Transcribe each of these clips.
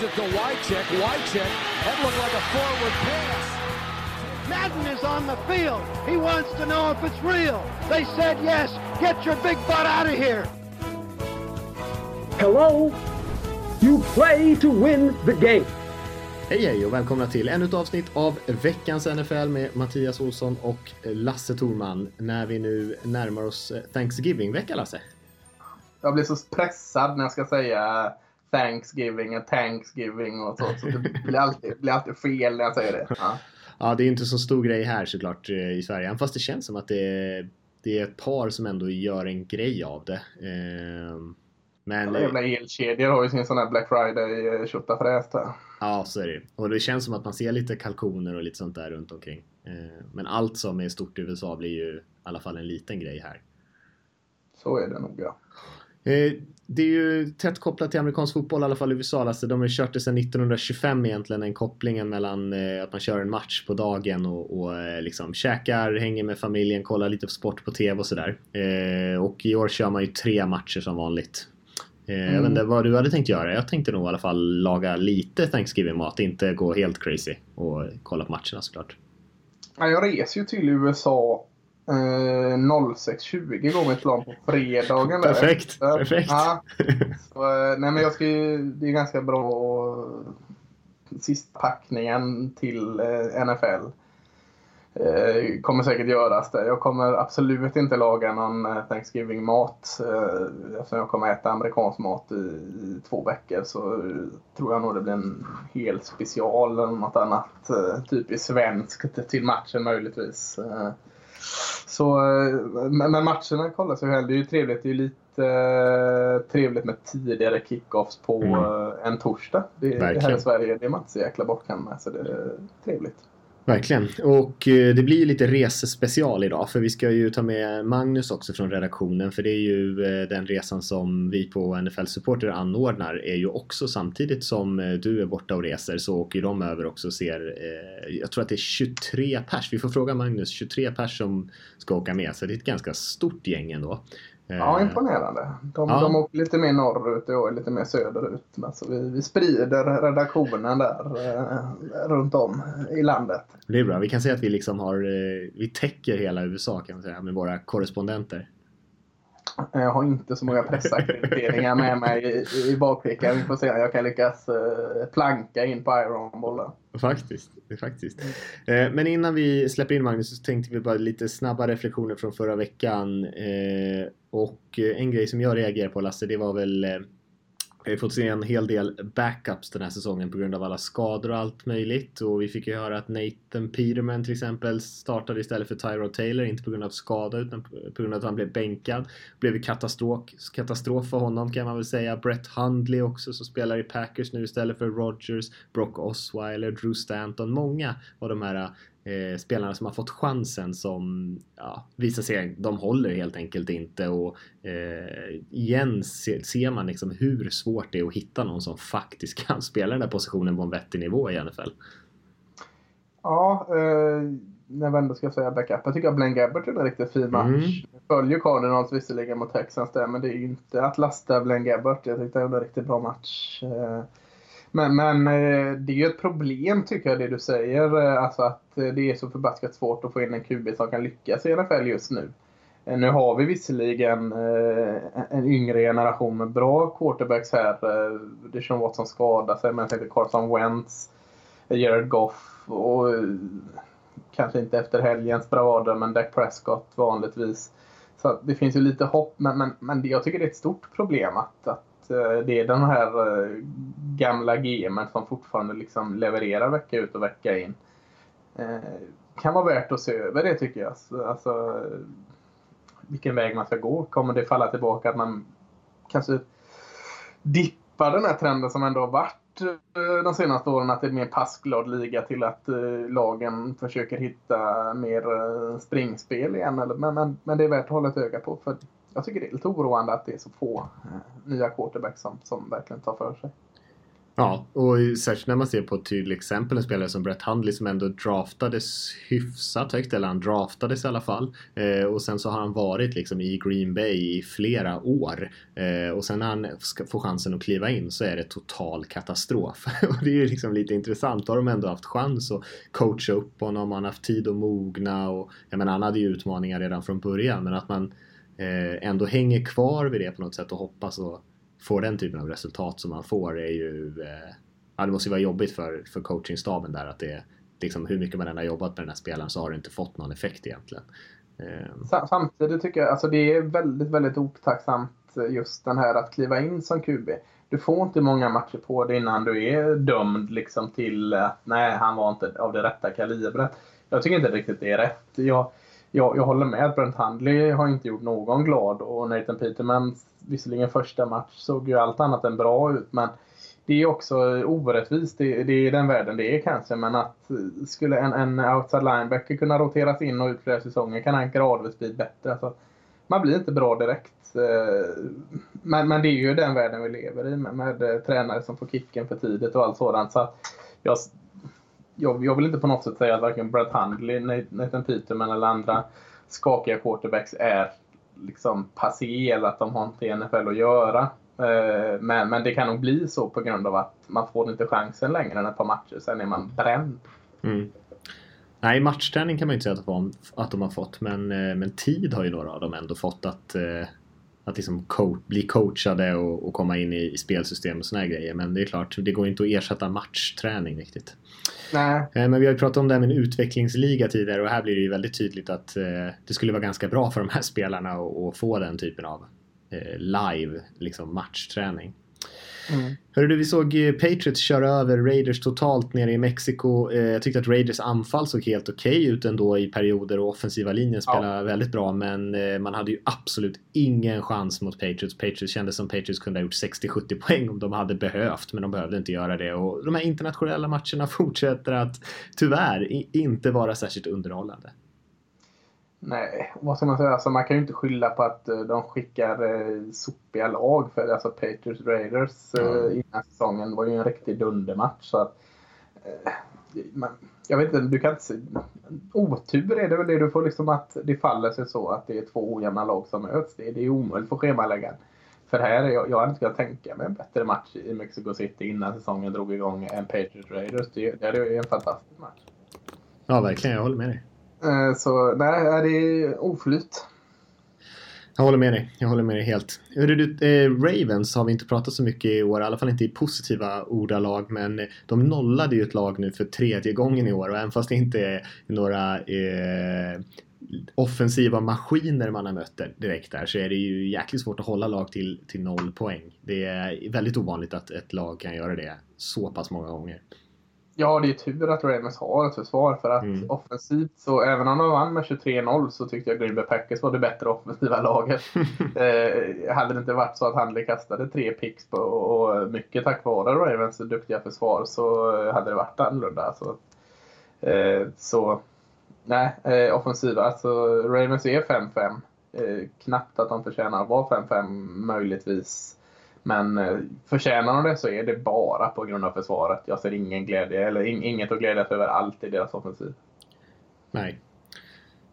Gives it to Wycheck. Wycheck. That looked like a forward pass. Madden is on the field. He wants to know if it's real. They said yes. Get your big butt out of here. Hello? You play to win the game. Hej hej och välkomna till ännu ett avsnitt av veckans NFL med Mattias Olsson och Lasse Thorman när vi nu närmar oss Thanksgiving-vecka Lasse. Jag blir så pressad när jag ska säga Thanksgiving och Thanksgiving och så. Så det blir alltid, blir alltid fel när jag säger det. Ja. Ja, det är inte så stor grej här såklart eh, i Sverige, även fast det känns som att det är, det är ett par som ändå gör en grej av det. Ehm, Men Alla jävla elkedjor har ju sin sån här Black Friday tjottafräs där. ja, så är det Och det känns som att man ser lite kalkoner och lite sånt där runt omkring. Ehm, Men allt som är stort i USA blir ju i alla fall en liten grej här. Så är det nog ja. Det är ju tätt kopplat till amerikansk fotboll i alla fall i USA. Alltså, de har ju kört det sedan 1925 egentligen, den kopplingen mellan eh, att man kör en match på dagen och, och eh, liksom käkar, hänger med familjen, kollar lite på sport på TV och sådär. Eh, och i år kör man ju tre matcher som vanligt. Eh, Jag vet inte vad du hade tänkt göra. Jag tänkte nog i alla fall laga lite Thanksgiving-mat, inte gå helt crazy och kolla på matcherna såklart. Ja, Jag reser ju till USA 06.20 går mitt plan på fredagen. där. Perfekt, Ja, perfekt. Ja, så, eh, nej men jag ska ju, det är ganska bra sista packningen till eh, NFL. Eh, kommer säkert göras det. Jag kommer absolut inte laga någon Thanksgiving-mat. Eftersom jag kommer äta amerikansk mat i, två veckor så tror jag nog det blir en hel special eller något annat typiskt svenskt till matchen möjligtvis. Så, eh, men matcherna kollas ju heller. Det är ju trevligt. Det är ju lite eh, trevligt med tidigare kickoffs på Mm. eh, en torsdag. Det, det här i Sverige det är man inte så jäkla bortskämd med. Så det är trevligt. Verkligen. Och eh, det blir ju lite resespecial idag för vi ska ju ta med Magnus också från redaktionen för det är ju eh, den resan som vi på NFL Supporter anordnar är ju också samtidigt som eh, du är borta och reser så åker de över också och ser jag tror att det är 23 pers. Vi får fråga Magnus. 23 pers som ska åka med så det är ett ganska stort gäng ändå. Eh, Ja, imponerande. De, Ja. de åker lite mer norrut och jag är lite mer söderut. Men så vi, vi sprider redaktionen där eh, runt om i landet. Det är bra. Vi kan säga att vi liksom har eh, vi täcker hela USA kan man säga med våra korrespondenter. Eh, jag har inte så många pressackrediteringar med mig i, i bakfickan. Vi får se om jag kan lyckas eh, planka in på Ironbollen. Faktiskt. faktiskt. Eh, Men innan vi släpper in Magnus så tänkte vi bara lite snabba reflektioner från förra veckan. Eh, Och en grej som jag reagerar på Lasse, det var väl eh, vi har fått se en hel del backups den här säsongen på grund av alla skador och allt möjligt. Och vi fick ju höra att Nathan Peterman till exempel startade istället för Tyrod Taylor. Inte på grund av skada utan på grund av att han blev bänkad. Det Blev katastrof, katastrof för honom kan man väl säga. Brett Hundley också som spelar i Packers nu istället för Rodgers. Brock Osweiler, Drew Stanton. Många av de här eh, spelarna som har fått chansen som ja, visar sig, de håller helt enkelt inte och eh, igen se, ser man liksom hur svårt det är att hitta någon som faktiskt kan spela den där positionen på en vettig nivå i NFL. Ja, eh, när vi ändå ska säga backup. Jag tycker att Blaine Gabbert gjorde en riktigt fin match. Mm. Följer Cardinals visserligen mot Texans där, men det är ju inte att lasta Blaine Gabbert. Jag tyckte han gjorde en riktigt bra match. Eh, men, men eh, det är ju ett problem tycker jag det du säger. Eh, alltså att eh, det är så förbaskat svårt att få in en QB som kan lyckas i NFL just nu. Nu har vi visserligen en yngre generation med bra quarterbacks här. Eh, Deshaun Watson skadar sig, men jag tänkte Carson Wentz, Jared Goff och kanske inte efter helgens bravader, men Dak Prescott vanligtvis. Så det finns ju lite hopp, men, men, men jag tycker det är ett stort problem att, att Eh, det är den här eh, gamla GMen som fortfarande liksom levererar vecka ut och vecka in. Eh, kan vara värt att se över det tycker jag. Alltså, vilken väg man ska gå. Kommer det falla tillbaka att man kanske dippar den här trenden som ändå har varit de senaste åren att det är mer passglad liga till att lagen försöker hitta mer springspel igen. Men, men, men det är värt att hålla ett öga på. För jag tycker det är lite oroande att det är så få eh, nya quarterbacks som, som verkligen tar för sig. Ja, och särskilt när man ser på ett tydligt exempel en spelare som Brett Hundley som ändå draftades hyfsat högt, eller han draftades i alla fall. Eh, och sen så har han varit liksom i Green Bay i flera år. Eh, och sen när han ska få chansen att kliva in så är det total katastrof. och det är ju liksom lite intressant. Har de ändå haft chans att coacha upp honom, han har haft tid att mogna och jag menar han hade ju utmaningar redan från början men att man Eh, ändå hänger kvar vid det på något sätt och hoppas och får den typen av resultat som man får är ju... Eh, ja, det måste ju vara jobbigt för, för coachingstaben där att det liksom hur mycket man än har jobbat med den här spelaren så har det inte fått någon effekt egentligen. Eh. Samtidigt tycker jag alltså det är väldigt, väldigt otacksamt just den här att kliva in som QB. Du får inte många matcher på dig innan du är dömd liksom till att nej, han var inte av det rätta kalibret. Jag tycker inte riktigt det är rätt. Jag, jag, jag håller med. Brent Handley har inte gjort någon glad och Nathan Peterman, visserligen första match, såg ju allt annat än bra ut. Men det är också orättvist. Det, det är den världen det är kanske. Men att eh, skulle en, en outside linebacker kunna roteras in och ut flera säsonger kan han gradvis bli bättre. Alltså, man blir inte bra direkt. Eh, men, men det är ju den världen vi lever i med, med eh, tränare som får kicken för tidigt och allt sådant. Så jag, jag, jag vill inte på något sätt säga att varken Brad Hundley, Nathan Peterman eller andra skakiga quarterbacks är liksom passé eller att de har inte i NFL att göra. Eh, men, men det kan nog bli så på grund av att man får inte chansen längre än ett par matcher. Sen är man bränd. Mm. Nej, matchträning kan man ju inte säga att de, att de har fått, men, eh, men tid har ju några av dem ändå fått att, eh, att liksom co bli coachade och, och, komma in i, i spelsystem och såna här grejer. Men det är klart, det går inte att ersätta matchträning riktigt. Nej. Men vi har ju pratat om det här med en utvecklingsliga tidigare och här blir det ju väldigt tydligt att det skulle vara ganska bra för de här spelarna att få den typen av live liksom matchträning. Mm. Hörru du, vi såg Patriots köra över Raiders totalt nere i Mexiko. Eh, jag tyckte att Raiders anfall såg helt okej okay ut ändå i perioder och offensiva linjen spelade ja. väldigt bra men eh, man hade ju absolut ingen chans mot Patriots. Patriots kändes som Patriots kunde ha gjort 60-70 poäng om de hade behövt men de behövde inte göra det och de här internationella matcherna fortsätter att tyvärr inte vara särskilt underhållande. Nej, vad ska man säga? Alltså, man kan ju inte skylla på att uh, de skickar uh, sopiga lag. För alltså, Patriots Raiders mm. innan säsongen var ju en riktig dundermatch. Så att, uh, man, jag vet inte, du kan inte se, Otur är det väl det du får liksom att det faller sig så att det är två ojämna lag som möts. Det, det är omöjligt för schemaläggaren. För här, jag, jag hade inte kunnat tänka mig en bättre match i Mexico City innan säsongen drog igång än Patriots Raiders. Det, det är en fantastisk match. Ja, verkligen. Jag håller med dig. Eh, så nej, det är oflyt. Jag håller med dig. Jag håller med dig helt. Du, eh, Ravens har vi inte pratat så mycket i år, i alla fall inte i positiva ordalag, men de nollade ju ett lag nu för tredje gången i år och även fast det inte är några eh, offensiva maskiner man har mött direkt där så är det ju jäkligt svårt att hålla lag till, till noll poäng. Det är väldigt ovanligt att ett lag kan göra det så pass många gånger. Ja, det är tur att Ravens har ett försvar för att mm. offensivt så även om de vann med 23-0 så tyckte jag Green Bay Packers var det bättre offensiva laget. eh, hade det inte varit så att Handley kastade tre picks på, och mycket tack vare Ravens duktiga försvar så hade det varit annorlunda. Så, eh, så nej, eh, offensiva. Alltså Ravens är 5-5. Eh, knappt att de förtjänar att vara 5-5 möjligtvis. Men eh, förtjänar de det så är det bara på grund av försvaret. Jag ser ingen glädje, eller inget att glädjas över allt i deras offensiv. Nej.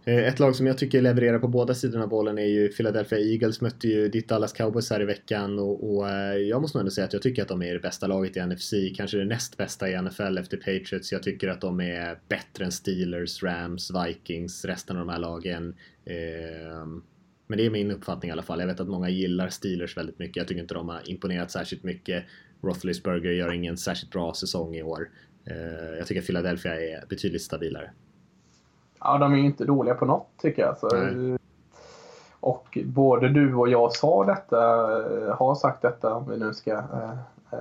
Eh, ett lag som jag tycker levererar på båda sidorna av bollen är ju Philadelphia Eagles. Mötte ju ditt Dallas Cowboys här i veckan och, och eh, jag måste nog ändå säga att jag tycker att de är det bästa laget i NFC. Kanske det näst bästa i NFL efter Patriots. Jag tycker att de är bättre än Steelers, Rams, Vikings, resten av de här lagen. Eh, men det är min uppfattning i alla fall. Jag vet att många gillar Steelers väldigt mycket. Jag tycker inte de har imponerat särskilt mycket. Roethlisberger gör ingen särskilt bra säsong i år. Eh, jag tycker Philadelphia är betydligt stabilare. Ja, de är ju inte dåliga på något tycker jag. Så, och både du och jag sa detta, eh, har sagt detta om vi nu ska äh,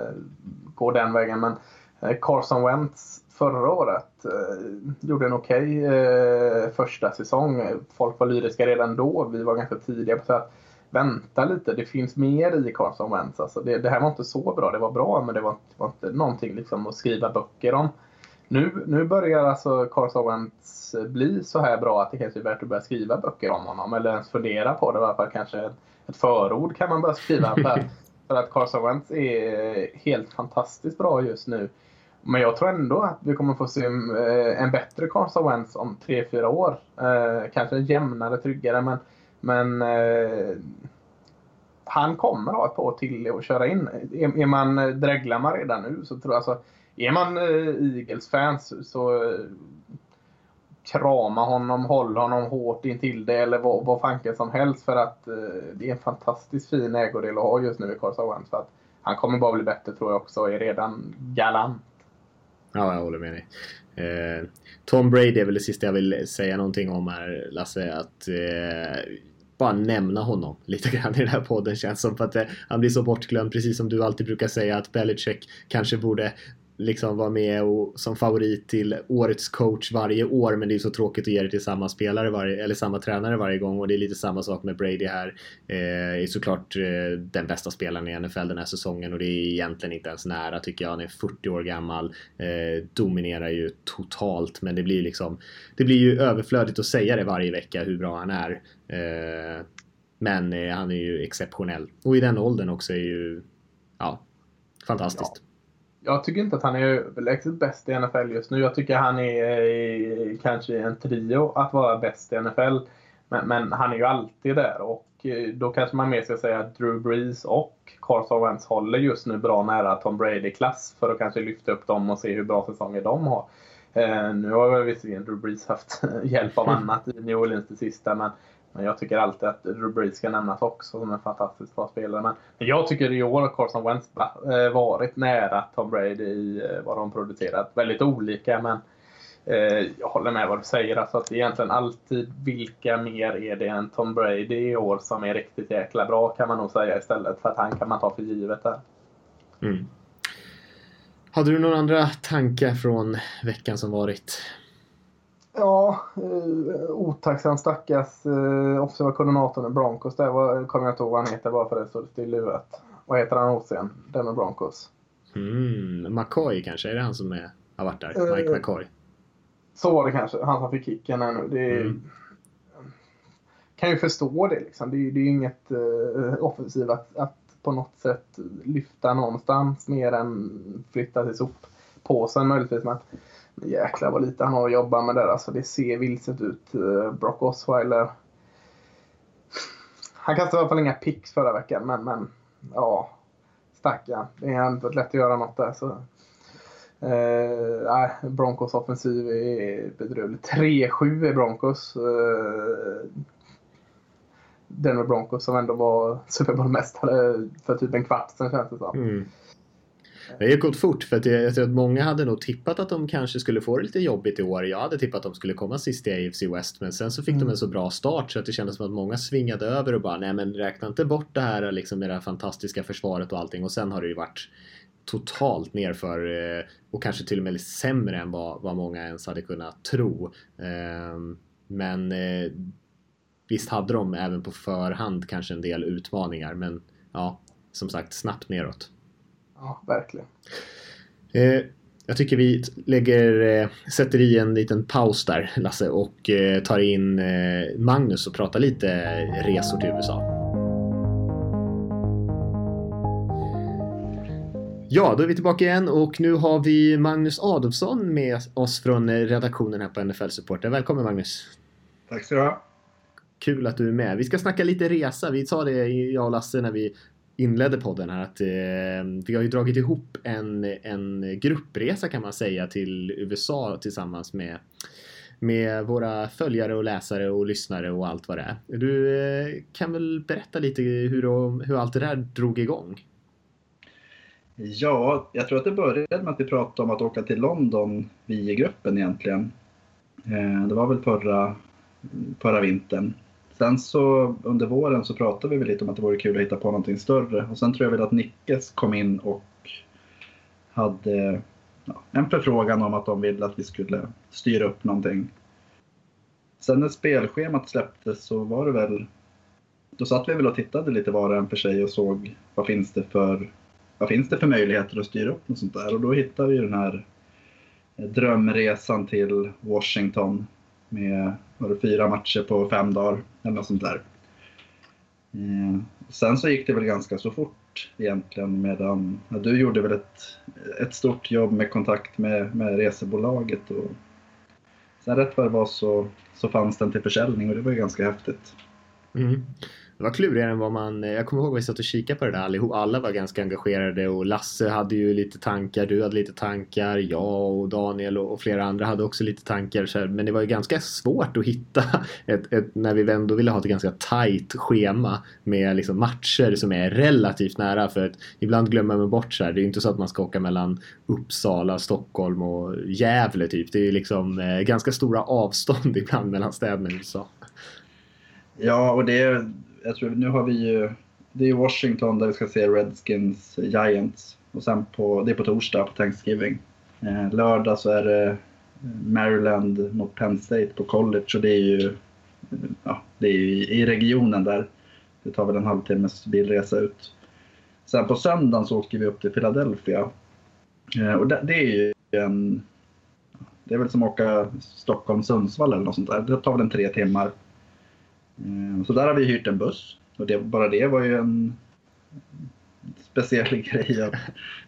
gå den vägen. Men Carson Wentz förra året. Eh, gjorde en okej okay, eh, första säsong. Folk var lyriska redan då. Vi var ganska tidiga på att vänta lite. Det finns mer i Carson Wentz. Alltså det, det, här var inte så bra. Det var bra men det var, det var inte någonting liksom att skriva böcker om. Nu, nu börjar alltså Carson Wentz bli så här bra att det kanske är värt att börja skriva böcker om honom. Eller ens fundera på det. I alla fall kanske ett förord kan man börja skriva. För för att Carson Wentz är eh, helt fantastiskt bra just nu. Men jag tror ändå att vi kommer få se eh, en bättre Carson Wentz om 3-4 år. Eh, kanske jämnare, tryggare, men, men eh, han kommer ha ett par till att köra in. Är, är man, eh, dreglar man redan nu så tror jag alltså, är man Eagles-fans så krama honom, hålla honom hårt intill det eller vad, vad fanken som helst för att eh, det är en fantastiskt fin ägodel att ha just nu i Carl Wentz. För att han kommer bara bli bättre tror jag också och är redan galant. Ja, jag håller med dig. Eh, Tom Brady är väl det sista jag vill säga någonting om här, Lasse. Att eh, bara nämna honom lite grann i den här podden känns som. För att eh, han blir så bortglömd, precis som du alltid brukar säga att Belichick kanske borde liksom vara med och, som favorit till årets coach varje år men det är så tråkigt att ge det till samma spelare varje, eller samma tränare varje gång och det är lite samma sak med Brady här. Eh, är såklart eh, den bästa spelaren i NFL den här säsongen och det är egentligen inte ens nära tycker jag. Han är 40 år gammal, eh, dominerar ju totalt men det blir liksom det blir ju överflödigt att säga det varje vecka hur bra han är. Eh, men eh, han är ju exceptionell och i den åldern också är ju ja, fantastiskt. Ja jag tycker inte att han är överlägset bäst i NFL just nu. Jag tycker han är i, kanske en trio att vara bäst i NFL. Men, men, han är ju alltid där och eh, då kanske man mer ska säga att Drew Brees och Carson Wentz håller just nu bra nära Tom Brady-klass för att kanske lyfta upp dem och se hur bra säsonger de har. Eh, nu har visserligen Drew Brees haft hjälp av annat i New Orleans det sista men men jag tycker alltid att Drew ska nämnas också som en fantastiskt bra spelare. Men jag tycker i år har Carson Wentz eh, varit nära Tom Brady i eh, vad de producerat. Väldigt olika men eh, jag håller med vad du säger. Alltså att egentligen alltid vilka mer är det än Tom Brady i år som är riktigt jäkla bra kan man nog säga istället. För att han kan man ta för givet där. Mm. Hade du några andra tankar från veckan som varit? Ja, eh, otacksam stackars eh, offensiva koordinatorn i Broncos där. Var, kommer jag inte ihåg vad han heter bara för det står still i huvudet. Vad heter han hos igen? Den med Broncos. Mm, McCoy kanske? Är det han som är, har varit där? Eh, Mike McCoy? Så var det kanske. Han som fick kicken här nu. Det mm. kan ju förstå det liksom. Det är ju inget uh, offensivt att, att på något sätt lyfta någonstans mer än flytta till soppåsen möjligtvis. Men jäklar vad lite han har att jobba med där. Alltså det ser vilset ut. Eh, Brock Osweiler. Han kastade i alla fall inga picks förra veckan, men, men ja. Stackarn. Det är inte lätt att göra något där. Så. Eh, Broncos offensiv är bedrövlig. 3-7 är Broncos. Eh, Denver Broncos som ändå var Super Bowl-mästare för typ en kvart sen känns det som. Mm. Det har gått fort för att jag tror att många hade nog tippat att de kanske skulle få det lite jobbigt i år. Jag hade tippat att de skulle komma sist i AFC West men sen så fick mm. de en så bra start så att det kändes som att många svingade över och bara nej men räkna inte bort det här liksom med det här fantastiska försvaret och allting och sen har det ju varit totalt nerför eh, och kanske till och med sämre än vad, vad många ens hade kunnat tro. Ehm, men eh, visst hade de även på förhand kanske en del utmaningar men ja, som sagt snabbt neråt. Ja, verkligen. Eh, jag tycker vi lägger, eh, sätter i en liten paus där, Lasse, och eh, tar in eh, Magnus och pratar lite resor till USA. Ja, då är vi tillbaka igen och nu har vi Magnus Adolfsson med oss från redaktionen här på NFL Supporter. Välkommen Magnus! Tack så du ha! Kul att du är med. Vi ska snacka lite resa. Vi sa det, jag och Lasse, när vi inledde podden här att eh, vi har ju dragit ihop en, en gruppresa kan man säga till USA tillsammans med med våra följare och läsare och lyssnare och allt vad det är. Du eh, kan väl berätta lite hur, hur allt det där drog igång? Ja, jag tror att det började med att vi pratade om att åka till London, vi i gruppen egentligen. Eh, det var väl förra, förra vintern. Sen så under våren så pratade vi väl lite om att det vore kul att hitta på någonting större. Och sen tror jag väl att Nickes kom in och hade ja, en förfrågan om att de ville att vi skulle styra upp någonting. Sen när spelschemat släpptes så var det väl... Då satt vi väl och tittade lite var och en för sig och såg vad finns det för, vad finns det för möjligheter att styra upp något sånt där. Och då hittade vi den här drömresan till Washington med var det fyra matcher på fem dagar eller något sånt där. Eh, sen så gick det väl ganska så fort egentligen medan ja, du gjorde väl ett, ett stort jobb med kontakt med, med resebolaget. Och sen rätt vad det var så, så fanns den till försäljning och det var ju ganska häftigt. Mm. Det var klurigare än vad man... Jag kommer ihåg att vi satt och kikade på det där allihop. Alla var ganska engagerade och Lasse hade ju lite tankar, du hade lite tankar, jag och Daniel och, flera andra hade också lite tankar. Så här, men det var ju ganska svårt att hitta ett, ett, när vi ändå ville ha ett ganska tight schema med liksom matcher som är relativt nära. För att ibland glömmer man bort så här, det är ju inte så att man ska åka mellan Uppsala, Stockholm och Gävle typ. Det är ju liksom eh, ganska stora avstånd ibland mellan städerna i USA. Ja, och det jag tror nu har vi ju, det är Washington där vi ska se Redskins eh, Giants. Och sen på, det är på torsdag på Thanksgiving. Eh, lördag så är det eh, Maryland mot Penn State på college och det är ju, eh, ja, det är ju i regionen där. Det tar väl en halvtimmes bilresa ut. Sen på söndagen så åker vi upp till Philadelphia. Eh, och det, det är ju en, det är väl som att åka Stockholm-Sundsvall eller något sånt där. Det tar väl en tre timmar. Ehm, så där har vi hyrt en buss. Och det, bara det var ju en speciell grej. Att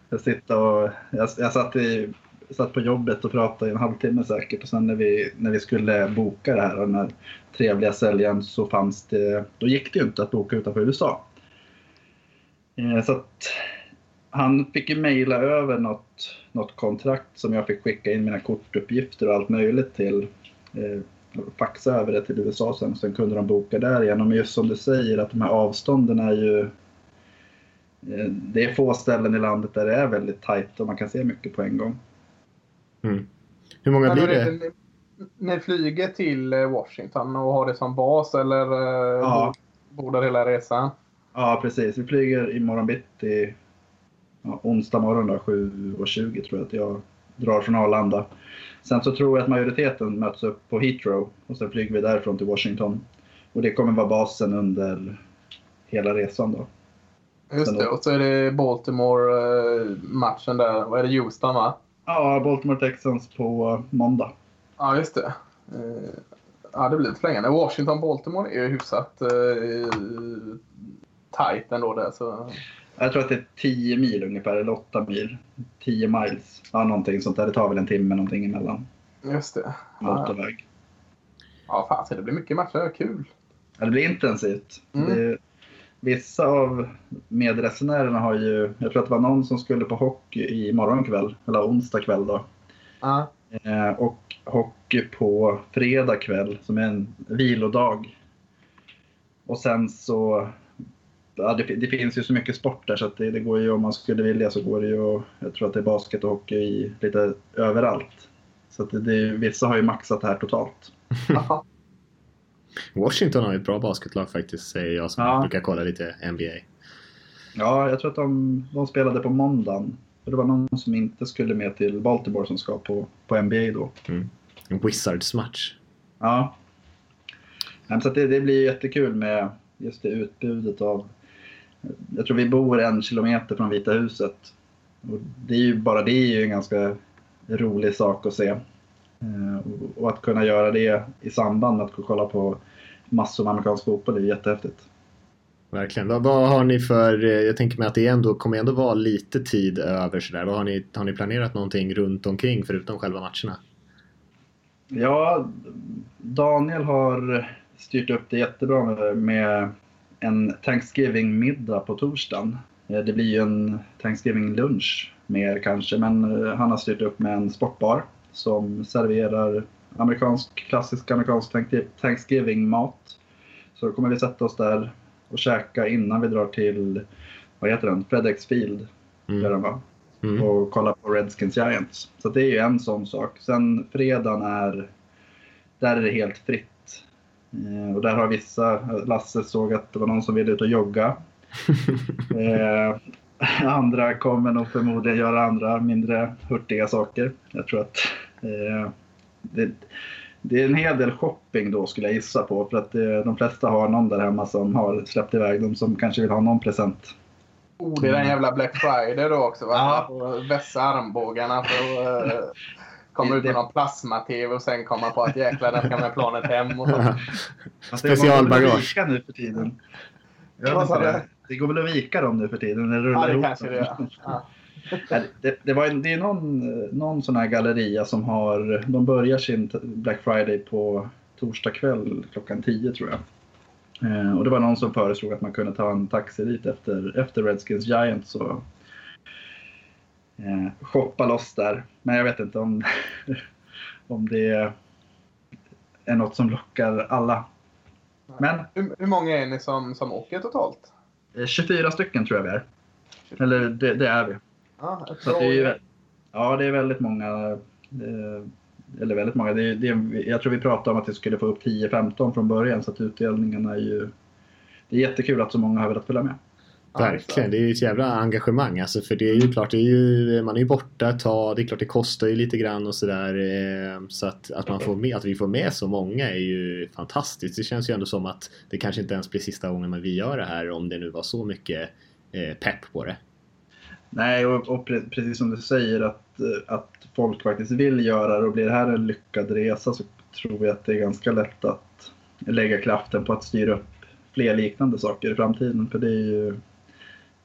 jag, sitta och, jag, jag satt, i, satt på jobbet och pratade i en halvtimme säkert. Och sen när vi, när vi skulle boka det här och den här trevliga säljaren så fanns det, då gick det ju inte att boka utanför USA. Ehm, så att han fick ju mejla över något, något kontrakt som jag fick skicka in mina kortuppgifter och allt möjligt till eh, faxa över det till USA sen. Sen kunde de boka där igen. Men just som du säger att de här avstånden är ju... Eh, det är få ställen i landet där det är väldigt tajt och man kan se mycket på en gång. Mm. Hur många blir det? Ni, flyger till eh, Washington och har det som bas eller eh, ja. bor där hela resan? Ja, precis. Vi flyger imorgon bitti, ja, onsdag morgon då, 7.20 tror jag att jag drar från Arlanda. Sen så tror jag att majoriteten möts upp på Heathrow och sen flyger vi därifrån till Washington. Och det kommer vara basen under hela resan då. Just det, och så är det Baltimore-matchen där. Vad är det? Houston va? Ja, Baltimore Texans på måndag. Ja, just det. Eh, ja, det blir lite förlängande. Washington-Baltimore är ju hyfsat eh, tight ändå där. Så... Jag tror att det är 10 mil ungefär, eller 8 mil. 10 miles. Ja, någonting sånt där. Det tar väl en timme någonting emellan. Just det. Motorväg. Ja, fan, det blir mycket matcher. Kul. Ja, det blir intensivt. Mm. Det, vissa av medresenärerna har ju, jag tror att det var någon som skulle på hockey i morgon kväll, eller onsdag kväll då. Uh. Eh, och hockey på fredag kväll som är en vilodag. Och sen så ja, det, det, finns ju så mycket sport där så att det, det, går ju om man skulle vilja så går det ju jag tror att det är basket och hockey i, lite överallt. Så att det, det, vissa har ju maxat det här totalt. Washington har ju ett bra basketlag faktiskt säger jag som ja. brukar kolla lite NBA. Ja, jag tror att de, de spelade på måndagen. För det var någon som inte skulle med till Baltimore som ska på, på NBA då. Mm. En Wizards match. Ja. Så det, det blir jättekul med just det utbudet av jag tror vi bor en kilometer från Vita huset. Och det är ju, bara det är ju en ganska rolig sak att se. Eh, och att kunna göra det i samband med att kolla på massor med amerikansk fotboll är jättehäftigt. Verkligen. Vad, vad, har ni för, eh, jag tänker mig att det ändå, kommer ändå vara lite tid över sådär. Vad har ni, har ni planerat någonting runt omkring förutom själva matcherna? Ja, Daniel har styrt upp det jättebra med, med en Thanksgiving-middag på torsdagen. Eh, det blir ju en Thanksgiving-lunch mer kanske, men eh, han har styrt upp med en sportbar som serverar amerikansk, klassisk amerikansk Thanksgiving-mat. Så då kommer vi sätta oss där och käka innan vi drar till, vad heter den, FedEx Field. Mm. Där va? Mm. Och kolla på Redskins Giants. Så det är ju en sån sak. Sen fredagen är, där är det helt fritt och där har vissa, Lasse såg att det var någon som ville ut och jogga. eh, andra kommer nog förmodligen göra andra mindre hurtiga saker. Jag tror att eh, det, det, är en hel del shopping då skulle jag gissa på. För att eh, de flesta har någon där hemma som har släppt iväg dem som kanske vill ha någon present. Oh, det är den jävla Black Friday då också va? Ja. Vässa armbågarna för att uh, komma ut med någon plasma-tv och sen komma på att jäklar, den ska med planet hem. Och Specialbagage. nu för tiden. Jag vet inte, det, det går väl att vika dem nu för tiden? Eller Ja, rulla det kanske det gör. Ja. Det, det, var en, det är någon, någon sån här galleria som har, de börjar sin Black Friday på torsdag kväll klockan 10 tror jag. Eh, och det var någon som föreslog att man kunde ta en taxi dit efter, efter Redskins Giants och eh, shoppa loss där. Men jag vet inte om, om det är något som lockar alla. Men Hur, hur många är ni som, som åker totalt? eh, 24 stycken tror jag vi är. Eller det, det är vi. Ja, ett Så det är ja, det är väldigt många. eh, Eller väldigt många. Det det jag tror vi pratade om att vi skulle få upp 10-15 från början så att utdelningen är ju... Det är jättekul att så många har velat följa med. Verkligen, det är ju ett jävla engagemang alltså för det är ju klart, är ju, man är ju borta ett tag, det är klart det kostar ju lite grann och sådär eh, så att, att, man får med, att vi får med så många är ju fantastiskt. Det känns ju ändå som att det kanske inte ens blir sista gången vi gör det här om det nu var så mycket eh, pepp på det. Nej, och, och pre, precis som du säger att, eh, att folk faktiskt vill göra det och blir det här en lyckad resa så tror jag att det är ganska lätt att lägga kraften på att styra upp fler liknande saker i framtiden. För det är ju,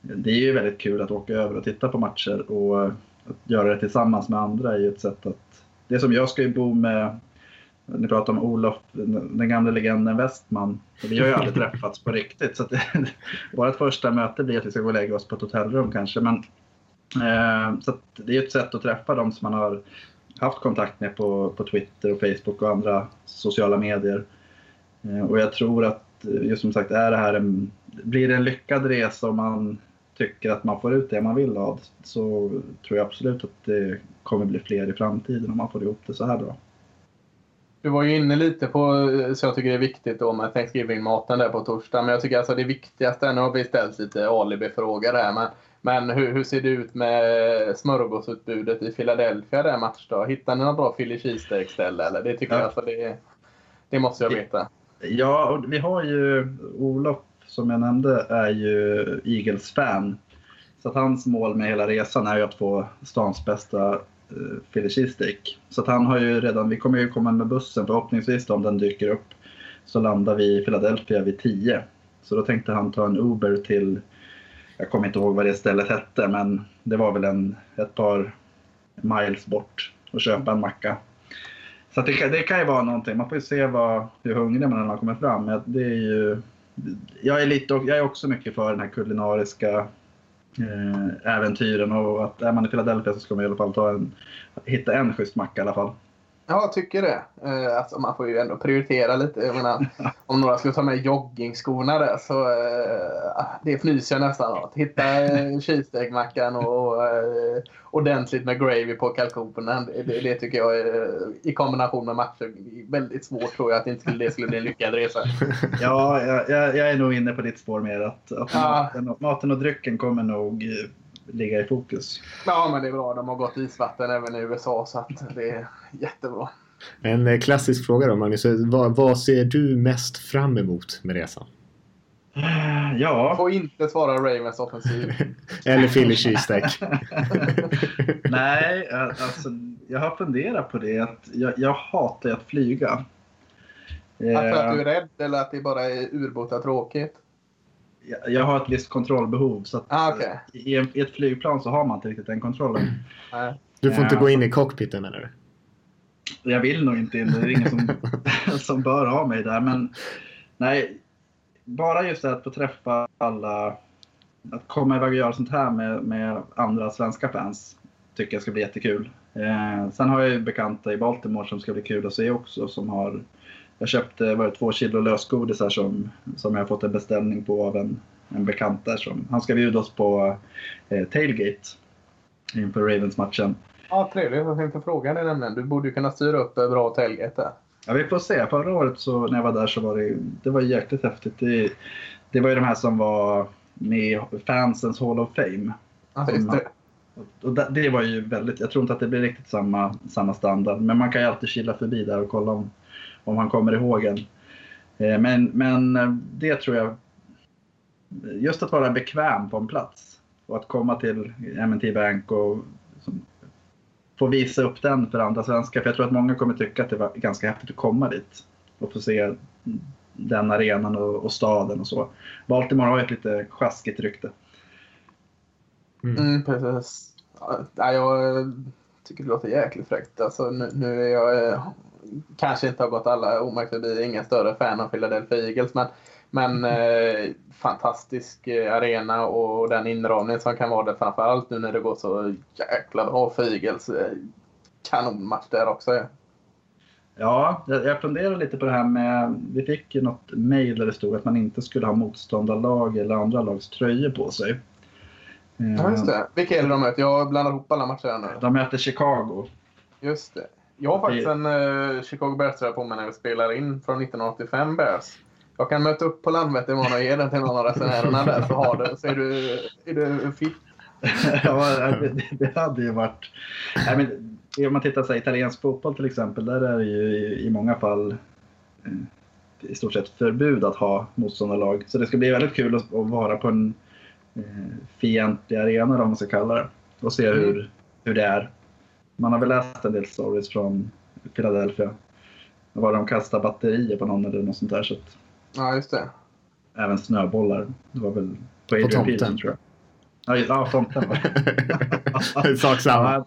det är ju väldigt kul att åka över och titta på matcher och att göra det tillsammans med andra är ju ett sätt att... Det som jag ska ju bo med, ni pratar om Olof, den gamla legenden Westman. Vi har ju aldrig träffats på riktigt så det, vårt första möte blir att vi ska gå och lägga oss på ett hotellrum kanske. Men, eh, så det är ett sätt att träffa dem som man har haft kontakt med på, på Twitter och Facebook och andra sociala medier. Eh, och jag tror att eh, just som sagt är det här en, blir det en lyckad resa om man tycker att man får ut det man vill av så tror jag absolut att det kommer bli fler i framtiden om man får ihop det så här bra. Du var ju inne lite på, så jag tycker det är viktigt då med Thanksgiving-maten där på torsdag. Men jag tycker alltså det viktigaste, nu har vi ställt lite alibi-frågor här, men, men hur, hur ser det ut med smörgåsutbudet i Philadelphia där matchdag? Hittar ni något bra Philly cheesesteak-ställe eller? Det tycker Ja. jag alltså det, det måste jag veta. Ja, vi har ju Olof som jag nämnde är ju Eagles-fan. Så att hans mål med hela resan är ju att få stans bästa eh, Philly. Så att han har ju redan, vi kommer ju komma med bussen förhoppningsvis då, om den dyker upp. Så landar vi i Philadelphia vid 10. Så då tänkte han ta en Uber till, jag kommer inte ihåg vad det stället hette, men det var väl en, ett par miles bort och köpa en macka. Så det, kan, det kan ju vara någonting. Man får ju se vad, hur hungrig man är när man kommer fram. Det är ju, jag, är lite, jag är också mycket för den här kulinariska eh, äventyren och att är man i Philadelphia så ska man i alla fall ta en, hitta en schysst macka i alla fall. Ja, jag tycker det. Eh, alltså, man får ju ändå prioritera lite. Jag menar, om några skulle ta med joggingskorna där så eh, det fnyser jag nästan åt. Hitta eh, cheesesteakmackan och eh, ordentligt med gravy på kalkonen. Det, det, tycker jag i kombination med matcher väldigt svårt tror jag att inte det skulle bli en lyckad resa. Ja, jag, jag, är nog inne på ditt spår mer att, att Ja. maten, och, maten och drycken kommer nog ligga i fokus. Ja, men det är bra. De har gått isvatten även i USA så att det är jättebra. En eh, klassisk fråga då Magnus, vad, vad ser du mest fram emot med resan? Ja, Får inte svara Ravens offensiv. Eller Philly cheesesteak? nej, eh, alltså jag har funderat på det. Att jag, jag hatar att flyga. Att för att du är Eh, rädd eller att det bara är urbota tråkigt? Jag- Jag har ett visst kontrollbehov. Så att Ah, okej. i, en, I ett flygplan så har man inte riktigt den kontrollen. Du får inte Ja. gå in i cockpiten menar du? Jag vill nog inte in. Det är ingen som, som bör ha mig där. Men nej, bara just det att få träffa alla. Att komma iväg och göra sånt här med, med andra svenska fans tycker jag ska bli jättekul. Eh, sen har jag ju bekanta i Baltimore som ska bli kul att se också. Som har, jag köpte var det, två kilo lösgodisar som, som jag fått en beställning på av en, en bekant där. Som, han ska bjuda oss på eh, tailgate inför Ravens-matchen. Ja, trevligt. Jag tänkte fråga dig nämligen. Du borde ju kunna styra upp bra tailgate där. Ja, vi får se. Förra året så, när jag var där så var det, det var jäkligt häftigt. Det, det var ju de här som var med i fansens Hall of Fame. Ja, Som- just det. Och det var ju väldigt, jag tror inte att det blir riktigt samma, samma standard. Men man kan ju alltid kila förbi där och kolla om, om han kommer ihåg en. Eh, Men, men eh, det tror jag, just att vara bekväm på en plats. Och att komma till M&T Bank och få visa upp den för andra svenskar. För jag tror att många kommer tycka att det var ganska häftigt att komma dit. Och få se den arenan och, och staden och så. Baltimore har ju ett lite sjaskigt rykte. Mm, precis. Ja, jag tycker det låter jäkligt fräckt. Alltså, nu, nu är jag eh, kanske inte har gått alla omärkt förbi, ingen större fan av Philadelphia Eagles, men, men eh, fantastisk eh, arena och den inramning som kan vara där framförallt nu när det går så jäkla bra för Eagles. Eh, kanonmatch där också. Ja. Ja, jag funderar lite på det här med... Vi fick ju något mejl där det stod att man inte skulle ha motståndarlag eller andra lags tröjor på sig. Ja, just det. Vilka är det de möter? Jag blandar ihop alla matcher nu. De möter Chicago. Just det. Jag har faktiskt en uh, Chicago Bears-tröja på mig när vi spelar in från 1985 Bears. Jag kan möta upp på Landvetter imorgon och ge den till någon av resenärerna där så, har du, så är, du, är du fit. ja, det, det, hade ju varit... Nej, men, om man tittar på italiensk fotboll till exempel, där är det ju i, i många fall eh, i stort sett förbud att ha motståndarlag. Så det ska bli väldigt kul att, att vara på en eh, fientlig arena, om man ska kalla det, och se hur, mm. hur det är. Man har väl läst en del stories från Philadelphia. Var de kastade batterier på någon eller något sånt där. Så att, ja, just det. Även snöbollar. Det var väl på Adrian på Peterson tror jag. Ja, ja tomten var det. Sak samma.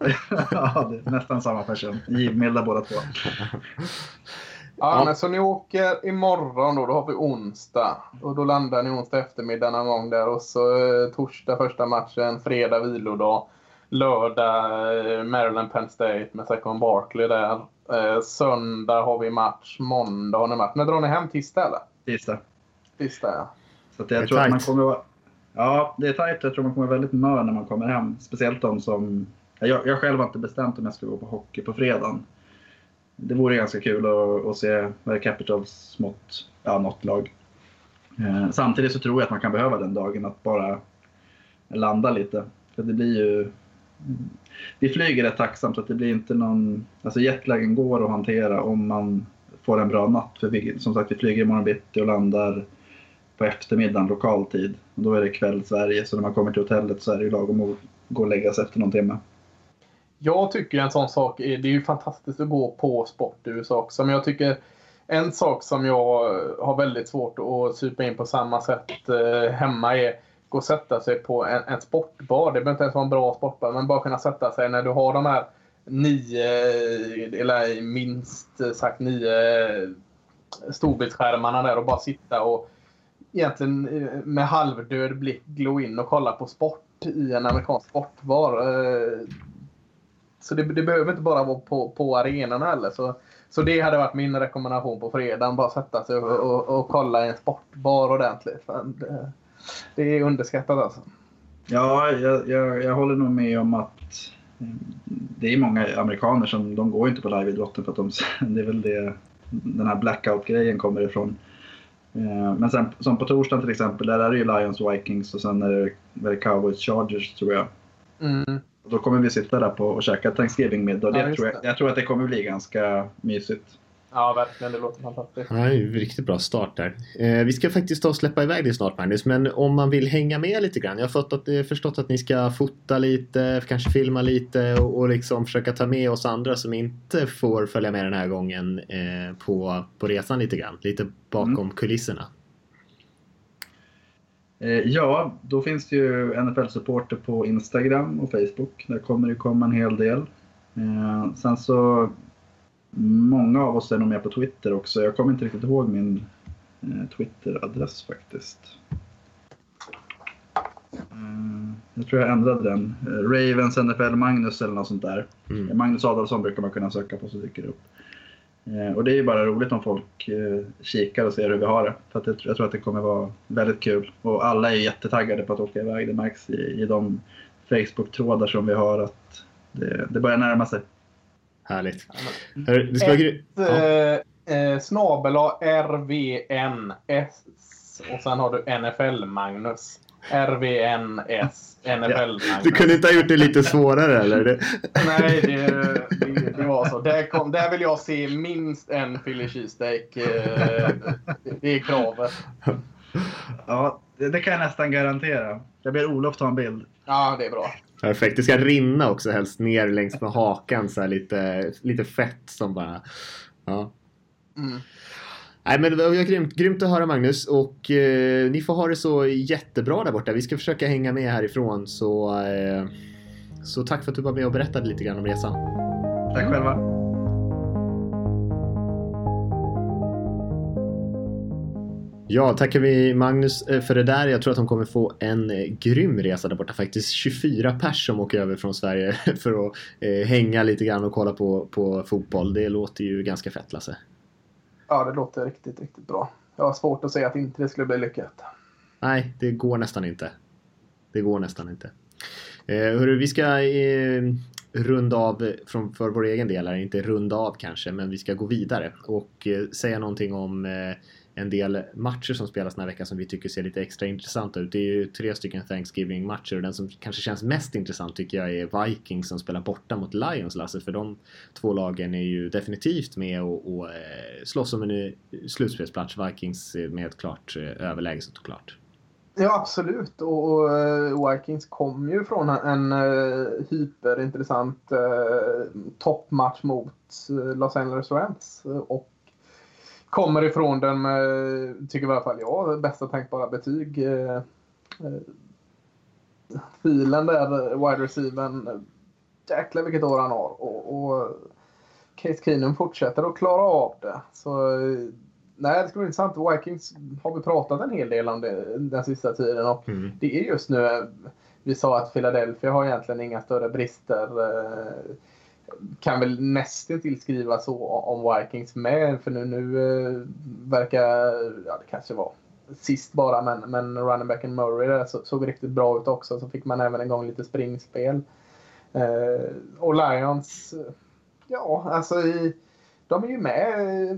ja, det är nästan samma person. Givmilda båda två. Ja, men så ni åker imorgon då, då har vi onsdag. Och då landar ni onsdag eftermiddag någon gång där. Och så eh, torsdag första matchen, fredag vilodag. Lördag eh, Maryland Penn State med Second Barkley där. Eh, söndag har vi match, måndag har ni match. När drar ni hem? Tisdag eller? Tisdag. Tisdag ja. Så att jag det tror att man kommer vara... Ja, det är tajt. Jag tror man kommer vara väldigt mör när man kommer hem. Speciellt de som... Jag, jag själv har inte bestämt om jag ska gå på hockey på fredagen. Det vore ganska kul att, att se Capitals mot ja, något lag. Eh, samtidigt så tror jag att man kan behöva den dagen att bara landa lite. För det blir ju vi flyger rätt tacksamt att det blir inte någon... Alltså jetlagen går att hantera om man får en bra natt. För vi, som sagt, vi flyger imorgon bitti och landar på eftermiddagen lokal tid. Och då är det kväll Sverige, så när man kommer till hotellet så är det ju lagom att gå och lägga sig efter någon timme. Jag tycker en sån sak är, det är ju fantastiskt att gå på sport i USA också, men jag tycker en sak som jag har väldigt svårt att supa in på samma sätt eh, hemma är gå och sätta sig på en, en sportbar. Det behöver inte ens vara en bra sportbar, men bara kunna sätta sig när du har de här nio, eller minst sagt nio eh, storbildsskärmarna där och bara sitta och egentligen eh, med halvdöd blick glo in och kolla på sport i en amerikansk sportbar. Eh, så det, det behöver inte bara vara på, på arenorna heller. Så, så det hade varit min rekommendation på fredagen. Bara sätta sig och, och, och kolla i en sportbar ordentligt. Det, det är underskattat alltså. Ja, jag, jag, jag håller nog med om att eh, det är många amerikaner som de går inte på liveidrotten för att de, det är väl det den här blackout-grejen kommer ifrån. Eh, men sen som på torsdagen till exempel, där är det ju Lions Vikings och sen är det, är det Cowboys Chargers tror jag. Mm. Då kommer vi sitta där på och käka Thanksgiving-middag. Ja, jag, jag tror att det kommer bli ganska mysigt. Ja, verkligen. Det låter fantastiskt. Ja, det är en riktigt bra start där. Eh, vi ska faktiskt ta och släppa iväg det snart Magnus, men om man vill hänga med lite grann. Jag har fått att, eh, förstått att ni ska fota lite, kanske filma lite och, och liksom försöka ta med oss andra som inte får följa med den här gången eh, på, på resan lite grann. Lite bakom mm. kulisserna. Eh, ja, då finns det ju NFL-supporter på Instagram och Facebook. Där kommer det komma en hel del. Sen så Många av oss är nog med på Twitter också. Jag kommer inte riktigt ihåg min eh, Twitter-adress faktiskt. Eh, jag tror jag ändrade den. Eh, Ravens NFL Magnus eller något sånt där. Mm. Magnus Adolfsson brukar man kunna söka på så dyker det upp. Och det är ju bara roligt om folk kikar och ser hur vi har det. För jag tror att det kommer vara väldigt kul. Och alla är jättetaggade på att åka iväg. Det märks i, i de Facebook-trådar som vi har att det, det börjar närma sig. Härligt. Det ska Ett, vara ja. eh, snabel RVNS och sen har du NFL-Magnus. RVNS. NFL-Magnus. Du kunde inte ha gjort det lite svårare eller? Nej, det, det, det, var så. Där, kom, där vill jag se minst en Philly cheesesteak. Eh, det är kravet. Ja, det kan jag nästan garantera. Jag ber Olof ta en bild. Ja, det är bra. Perfekt. Det ska rinna också helst ner längs med hakan så här lite, lite fett som bara... Ja. Mm. Nej, men det var grymt, grymt att höra Magnus och eh, ni får ha det så jättebra där borta. Vi ska försöka hänga med härifrån så, eh, så tack för att du var med och berättade lite grann om resan. Tack själva. Ja, tackar vi Magnus eh, för det där. Jag tror att de kommer få en eh, grym resa där borta faktiskt. 24 pers som åker över från Sverige för att eh, hänga lite grann och kolla på, på fotboll. Det låter ju ganska fett Lasse. Ja, det låter riktigt, riktigt bra. Jag har svårt att säga att inte det skulle bli lyckat. Nej, det går nästan inte. Det går nästan inte. Eh, hörru, vi ska eh, runda av från, för vår egen del, eller inte runda av kanske, men vi ska gå vidare och eh, säga någonting om eh, en del matcher som spelas den här veckan som vi tycker ser lite extra intressanta ut. Det är ju tre stycken Thanksgiving-matcher och den som kanske känns mest intressant tycker jag är Vikings som spelar borta mot Lions, Lasse. För de två lagen är ju definitivt med och, och eh, slåss om en slutspelsplats. Vikings med ett klart eh, överläge såklart. Ja, absolut. Och, och eh, Vikings kom ju från en, en hyperintressant eh, toppmatch mot Los Angeles Rams. Och kommer ifrån den med, tycker i alla fall jag, bästa tänkbara betyg. Eh, eh, filen där, wide receivern, jäklar vilket år han har. Och, och Case Keenum fortsätter att klara av det. Så nej, det ska bli intressant. Vikings har vi pratat en hel del om det den sista tiden och mm. det är just nu, vi sa att Philadelphia har egentligen inga större brister kan väl nästan tillskriva så om Vikings med. För nu, nu eh, verkar, ja det kanske var sist bara, men, men running backen Murray där så, såg riktigt bra ut också. Så fick man även en gång lite springspel. Eh, och Lions, eh, ja alltså i, de är ju med eh,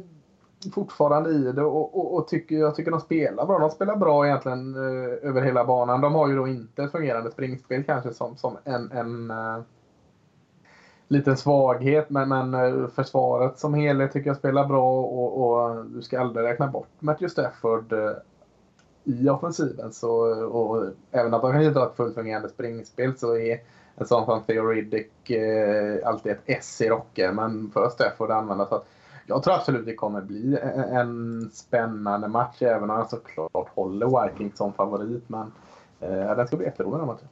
fortfarande i det och, och, och, tycker, jag tycker de spelar bra. De spelar bra egentligen eh, över hela banan. De har ju då inte ett fungerande springspel kanske som, som en, en liten svaghet. Men, men eh, försvaret som helhet tycker jag spelar bra och, och du ska aldrig räkna bort Matthew Stafford eh, i offensiven. Så, eh, och även att de kan ha ett fullt fungerande springspel så är en sån som Theo eh, alltid ett S i rocken. Men för Stafford att använda. Så att jag tror absolut det kommer bli en spännande match även om jag såklart håller Vikings som favorit. Men eh, den ska bli jätterolig den matchen.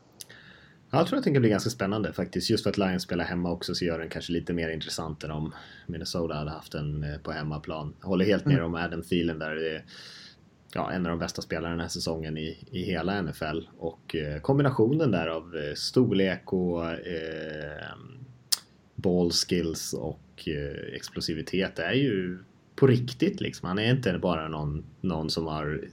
Jag tror att den kan bli ganska spännande faktiskt. Just för att Lions spelar hemma också så gör den kanske lite mer intressant än om Minnesota hade haft den eh, på hemmaplan. Jag håller helt med mm. om Adam Thielen där. Det är ja, en av de bästa spelarna den här säsongen i, i hela NFL. Och eh, kombinationen där av eh, storlek och eh, ball skills och eh, explosivitet är ju på riktigt liksom. Han är inte bara någon, någon som har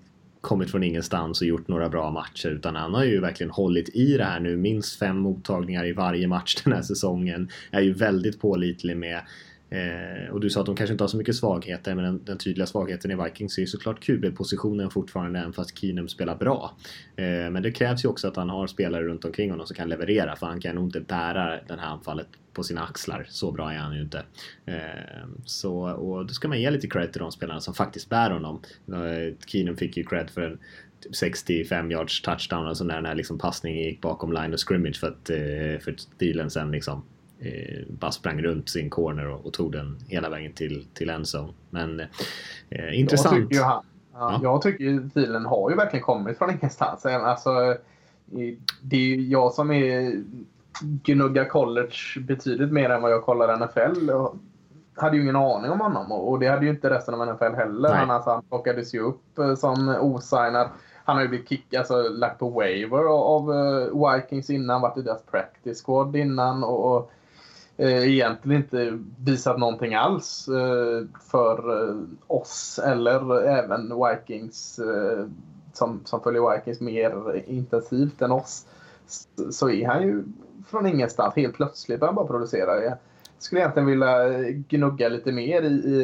kommit från ingenstans och gjort några bra matcher utan han har ju verkligen hållit i det här nu. Minst fem mottagningar i varje match den här säsongen. Är ju väldigt pålitlig med Eh, och du sa att de kanske inte har så mycket svagheter men den, den tydliga svagheten i Vikings är ju såklart QB-positionen fortfarande även fast Keenum spelar bra. Eh, men det krävs ju också att han har spelare runt omkring honom som kan leverera för han kan nog inte bära det här anfallet på sina axlar. Så bra är han ju inte. Eh, så, och då ska man ge lite cred till de spelarna som faktiskt bär honom. Eh, Keenum fick ju cred för en typ 65 yards touchdown alltså när den här liksom passningen gick bakom line of scrimmage för att, eh, för stilen dealen sen liksom eh, bara sprang runt sin corner och, och, tog den hela vägen till, till endzone. Men eh, intressant. Jag tycker, han, ja. jag tycker filen har ju verkligen kommit från ingenstans. Alltså, det är ju jag som är gnuggar college betydligt mer än vad jag kollar NFL. Jag hade ju ingen aning om honom och det hade ju inte resten av NFL heller. Han, alltså, han plockades ju upp eh, som osignad. Han har ju blivit kickad, alltså lagt på waiver av uh, Vikings innan, varit i deras practice squad innan och, och eh, Eh, egentligen inte visat någonting alls eh, för eh, oss eller även Vikings eh, som, som följer Vikings mer intensivt än oss. Så är han ju från ingenstans helt plötsligt börjar han bara producera. Jag skulle egentligen vilja gnugga lite mer i, i,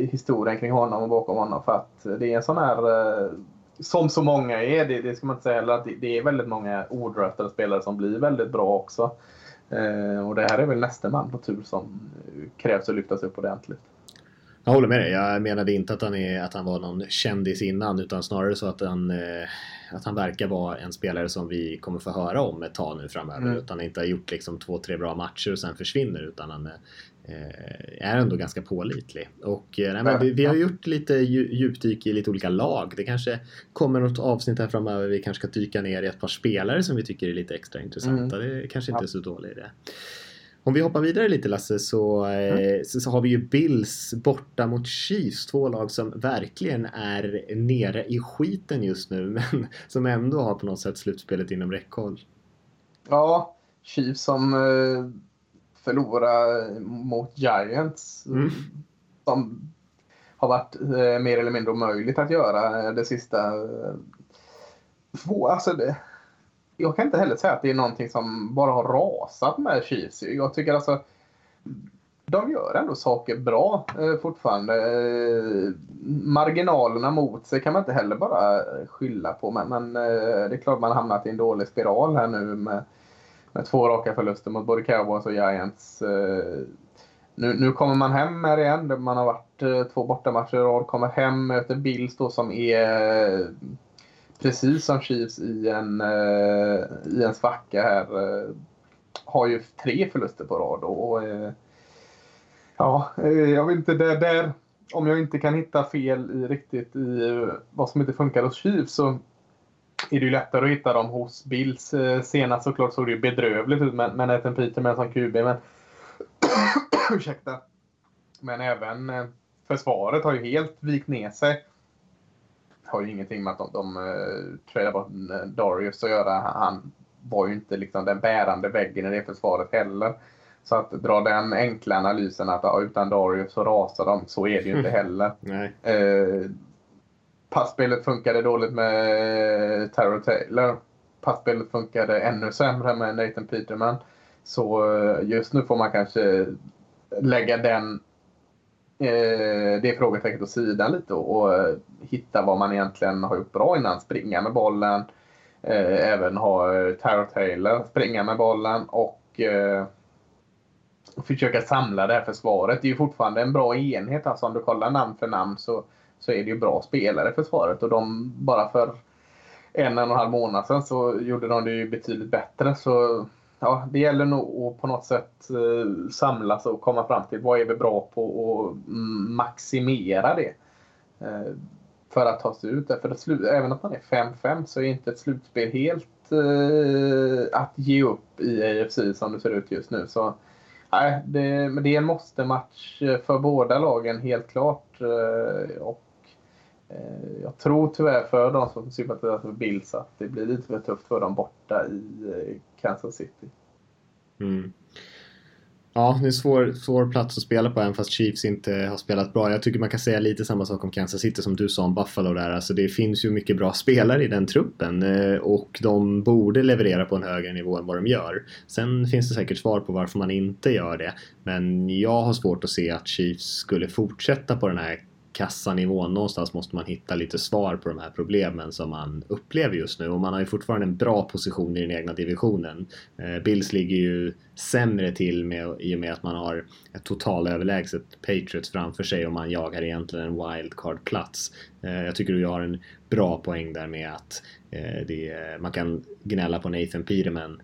i historien kring honom och bakom honom för att det är en sån här eh, som så många är, det, det ska man inte säga heller, att det, det är väldigt många odraftade spelare som blir väldigt bra också. Eh, och det här är väl nästa man på tur som krävs att lyftas upp ordentligt. Jag håller med dig. Jag menade inte att han, är, att han var någon kändis innan utan snarare så att han, eh, att han verkar vara en spelare som vi kommer få höra om ett tag nu framöver. Mm. Utan han inte har gjort liksom två, tre bra matcher och sen försvinner utan han eh, är ändå ganska pålitlig. Och eh, nej, vi, vi har gjort lite dju- djupdyk i lite olika lag. Det kanske kommer något avsnitt här framöver. Vi kanske ska dyka ner i ett par spelare som vi tycker är lite extra intressanta. Det kanske inte är så dålig idé. Om vi hoppar vidare lite Lasse så, eh, så, så har vi ju Bills borta mot Chiefs. Två lag som verkligen är nere i skiten just nu men som ändå har på något sätt slutspelet inom räckhåll. Ja, Chiefs som eh, förlorade mot Giants. Mm. Som har varit eh, mer eller mindre omöjligt att göra det sista. Två, alltså det, jag kan inte heller säga att det är någonting som bara har rasat med Chiefs. Jag tycker alltså de gör ändå saker bra eh, fortfarande. Eh, marginalerna mot sig kan man inte heller bara skylla på. Men, men eh, det är klart man har hamnat i en dålig spiral här nu med, med två raka förluster mot både Cowboys och Giants. Eh, nu, nu kommer man hem här igen. Man har varit eh, två bortamatcher i rad. Kommer hem, möter Bills då som är eh, precis som Chiefs i en, eh, i en svacka här. Eh, har ju tre förluster på rad. Och, eh, ja, jag vet inte, där, där, om jag inte kan hitta fel i riktigt i vad som inte funkar hos Chiefs så är det ju lättare att hitta dem hos Bills. Senast såklart såg det ju bedrövligt ut med, Nathan Peterman som QB. Men ursäkta. Men även försvaret har ju helt vikt ner sig. Har ju ingenting med att de, de uh, tradar bort eh, Darius att göra. Han var ju inte liksom den bärande väggen i det försvaret heller. Så att dra den enkla analysen att ja, utan Darius så rasar de, så är det ju inte heller. Nej. Eh, passspelet funkade dåligt med Tyrell Taylor. Passspelet funkade ännu sämre med Nathan Peterman. Så eh, just nu får man kanske lägga den, eh, Eh, det frågetecknet åt sidan lite och, och eh, hitta vad man egentligen har gjort bra innan. Springa med bollen, eh, även ha eh, Taylor springa med bollen och eh, försöka samla det här försvaret. Det är ju fortfarande en bra enhet. Alltså om du kollar namn för namn så, så är det ju bra spelare i försvaret. Och de bara för en, en och en halv månad sedan så gjorde de det ju betydligt bättre. Så ja, det gäller nog att på något sätt eh, samlas och komma fram till vad är vi bra på och maximera det. Eh, för att ta sig ut där. För att även om man är 5-5 så är inte ett slutspel helt eh, att ge upp i AFC som det ser ut just nu. Så Nej, det, men det är en måste-match eh, för båda lagen helt klart. Eh, Och Eh, jag tror tyvärr för de som sympatiserar för Bills att det blir lite för tufft för dem borta i eh, Kansas City. Mm. Ja, det är en svår, svår plats att spela på även fast Chiefs inte har spelat bra. Jag tycker man kan säga lite samma sak om Kansas City som du sa om Buffalo där. Alltså det finns ju mycket bra spelare i den truppen eh, och de borde leverera på en högre nivå än vad de gör. Sen finns det säkert svar på varför man inte gör det. Men jag har svårt att se att Chiefs skulle fortsätta på den här kassanivån. Någonstans måste man hitta lite svar på de här problemen som man upplever just nu. Och man har ju fortfarande en bra position i den egna divisionen. Eh, Bills ligger ju sämre till med, i och med att man har ett totalöverlägset Patriots framför sig och man jagar egentligen en wildcard-plats. Eh, jag tycker du har en bra poäng där med att eh, det, man kan gnälla på Nathan Peterman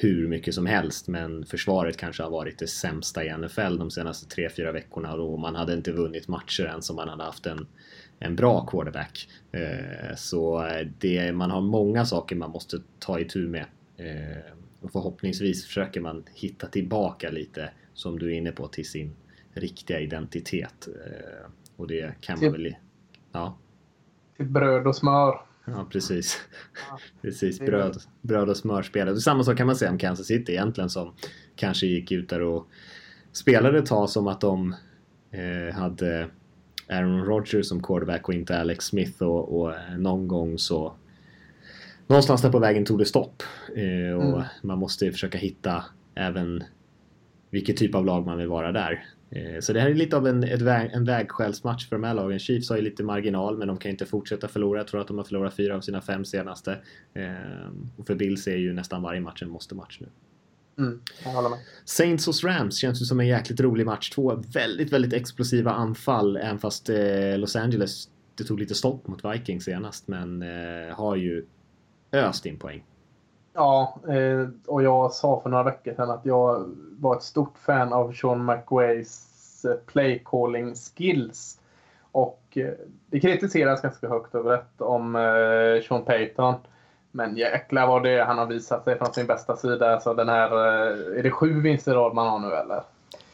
hur mycket som helst men försvaret kanske har varit det sämsta i NFL de senaste 3-4 veckorna och man hade inte vunnit matcher ens om man hade haft en, en bra quarterback. Eh, så det, man har många saker man måste ta itu med eh, och förhoppningsvis försöker man hitta tillbaka lite som du är inne på till sin riktiga identitet. Eh, och det kan man väl... Ja. Till bröd och smör. Ja, precis. Ja, precis. Bröd, bröd och smörspelet. Samma sak kan man säga om Kansas City egentligen som kanske gick ut där och spelade ett tag som att de eh, hade Aaron Rodgers som quarterback och inte Alex Smith och, och någon gång så någonstans där på vägen tog det stopp. Eh, och Mm. man måste ju försöka hitta även vilket typ av lag man vill vara där. Eh, Så det här är lite av en, väg, en vägskälsmatch för de här lagen. Chiefs har ju lite marginal men de kan inte fortsätta förlora. Jag tror att de har förlorat fyra av sina fem senaste. Eh, Och för Bills är ju nästan varje match en måste-match nu. Mm. Saints hos Rams känns ju som en jäkligt rolig match. Två väldigt, väldigt explosiva anfall, även fast eh, Los Angeles det tog lite stopp mot Vikings senast, men eh, har ju öst in poäng. Ja, eh, och jag sa för några veckor sedan att jag var ett stort fan av Sean McWays eh, play calling skills. Och eh, det kritiseras ganska högt över rätt om Sean Payton. Men jäklar vad det är han har visat sig från sin bästa sida. Alltså den här, är det sju vinster i rad man har nu eller?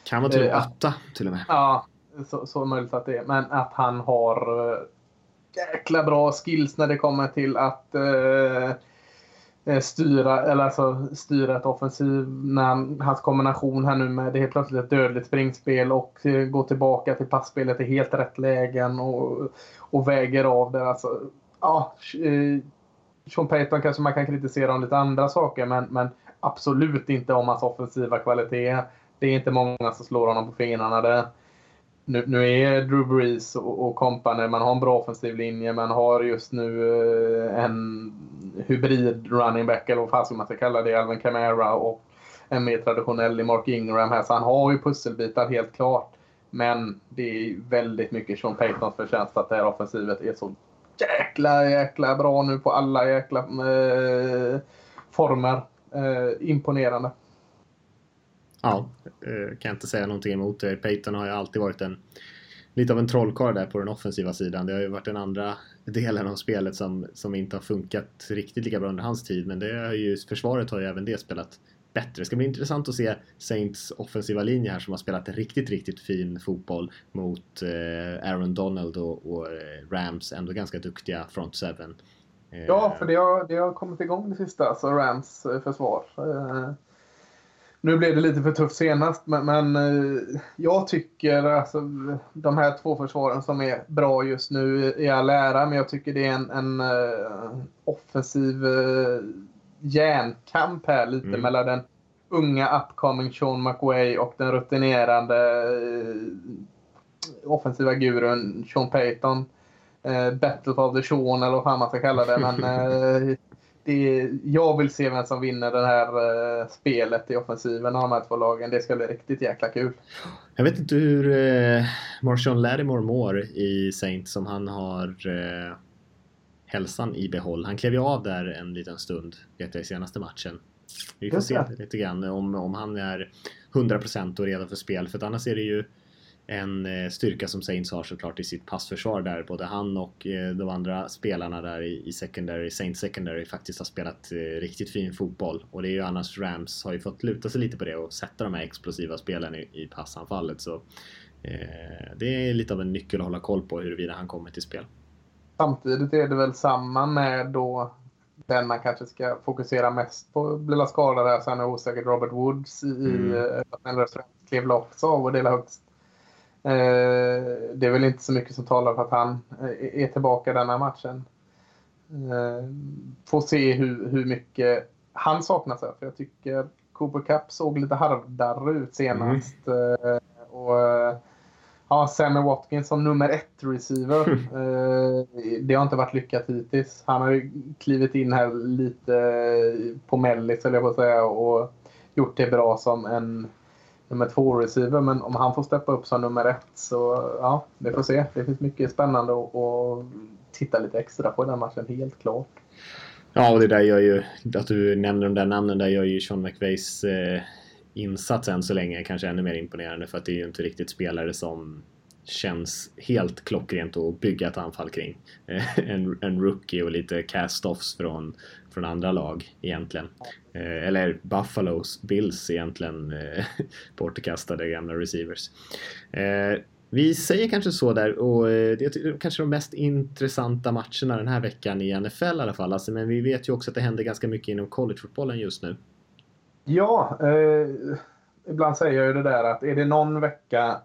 Kan vara Eh, åtta till och med. Ja, så, så möjligt att det är. Men att han har jäkla bra skills när det kommer till att eh, Eh, styra, eller alltså styra ett offensiv. När han, hans kombination här nu med det är helt plötsligt ett dödligt springspel och eh, gå tillbaka till passspelet i helt rätt lägen och, och väger av det. Alltså, ja, eh, Sean Payton kanske man kan kritisera om lite andra saker men, men absolut inte om hans offensiva kvalitet. Det är inte många som slår honom på fingrarna där. Nu, nu är Drew Brees och, och company, man har en bra offensiv linje, man har just nu eh, en hybrid running back, eller vad fan man ska kalla det, Alvin Kamara och en mer traditionell Mark Ingram här. Så han har ju pusselbitar helt klart. Men det är väldigt mycket Sean Paytons förtjänst att det här offensivet är så jäkla, jäkla bra nu på alla jäkla eh, former. Eh, imponerande. Ja, eh, kan jag inte säga någonting emot det. Peyton har ju alltid varit en lite av en trollkarl där på den offensiva sidan. Det har ju varit den andra delen av spelet som, som inte har funkat riktigt lika bra under hans tid. Men det har ju, försvaret har ju även det spelat bättre. Det ska bli intressant att se Saints offensiva linje här som har spelat riktigt, riktigt fin fotboll mot eh, Aaron Donald och, och eh, Rams ändå ganska duktiga front seven. Ja, för det har, det har kommit igång det sista, alltså Rams försvar. Eh, nu blev det lite för tufft senast, men, men eh, jag tycker alltså de här två försvaren som är bra just nu i all ära, men jag tycker det är en, en eh, offensiv uh, järnkamp här lite Mm. mellan den unga upcoming Sean McWay och den rutinerande eh, offensiva gurun Sean Payton. Eh, Battle of the Sean eller vad fan man ska kalla det. Men eh, det, jag vill se vem som vinner det här eh, spelet i offensiven av de här två lagen. Det ska bli riktigt jäkla kul. Jag vet inte hur eh, Marshawn Lattimore mår i Saints som han har eh, hälsan i behåll. Han klev ju av där en liten stund, vet jag, i senaste matchen. Vi får se lite grann om, om han är 100% och redo för spel. För annars är det ju en eh, styrka som Saints har såklart i sitt passförsvar där både han och eh, de andra spelarna där i, secondary, Saints secondary faktiskt har spelat eh, riktigt fin fotboll. Och det är ju annars Rams har ju fått luta sig lite på det och sätta de här explosiva spelen i, passanfallet. Så det är lite av en nyckel att hålla koll på huruvida han kommer till spel. Samtidigt är det väl samma med då den man kanske ska fokusera mest på blir skadad här. Sen är osäkert Robert Woods i Mm. Rams klev också av och dela högst. Eh, det är väl inte så mycket som talar för att han eh, är tillbaka den här matchen. Eh, får se hur, hur mycket han saknas här. För jag tycker Cooper Cup såg lite halvdarrig ut senast. Eh, och, ja, Sammy Watkins som nummer ett receiver. Eh, det har inte varit lyckat hittills. Han har ju klivit in här lite på mellis, eller jag på säga, och gjort det bra som en nummer två receiver. Men om han får steppa upp som nummer ett så ja, vi får se. Det finns mycket spännande att titta lite extra på i den matchen, helt klart. Ja, och det där gör ju, att du nämner de där namnen där gör ju Sean McVeys eh, insats än så länge kanske ännu mer imponerande för att det är ju inte riktigt spelare som känns helt klockrent att bygga ett anfall kring. Eh, en, en rookie och lite cast-offs från, från andra lag egentligen. Eh, eller Buffalos Bills egentligen eh, bortkastade gamla receivers. Eh, vi säger kanske så där och eh, det är kanske de mest intressanta matcherna den här veckan i NFL i alla fall. Alltså, men vi vet ju också att det händer ganska mycket inom collegefotbollen just nu. Ja, eh, ibland säger jag ju det där att är det någon vecka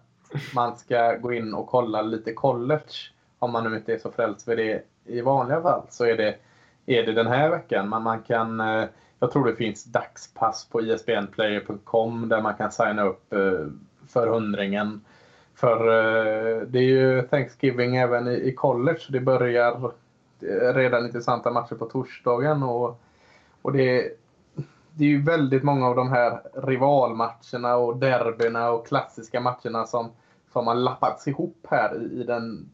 man ska gå in och kolla lite college, om man nu inte är så frälst för det i vanliga fall, så är det, är det den här veckan. Men man kan, eh, jag tror det finns dagspass på ISBNplayer.com där man kan signa upp eh, för hundringen. För eh, det är ju Thanksgiving även i, college. Det börjar redan intressanta matcher på torsdagen och, och det det är ju väldigt många av de här rivalmatcherna och derbyna och klassiska matcherna som, som har lappats ihop här i, i den,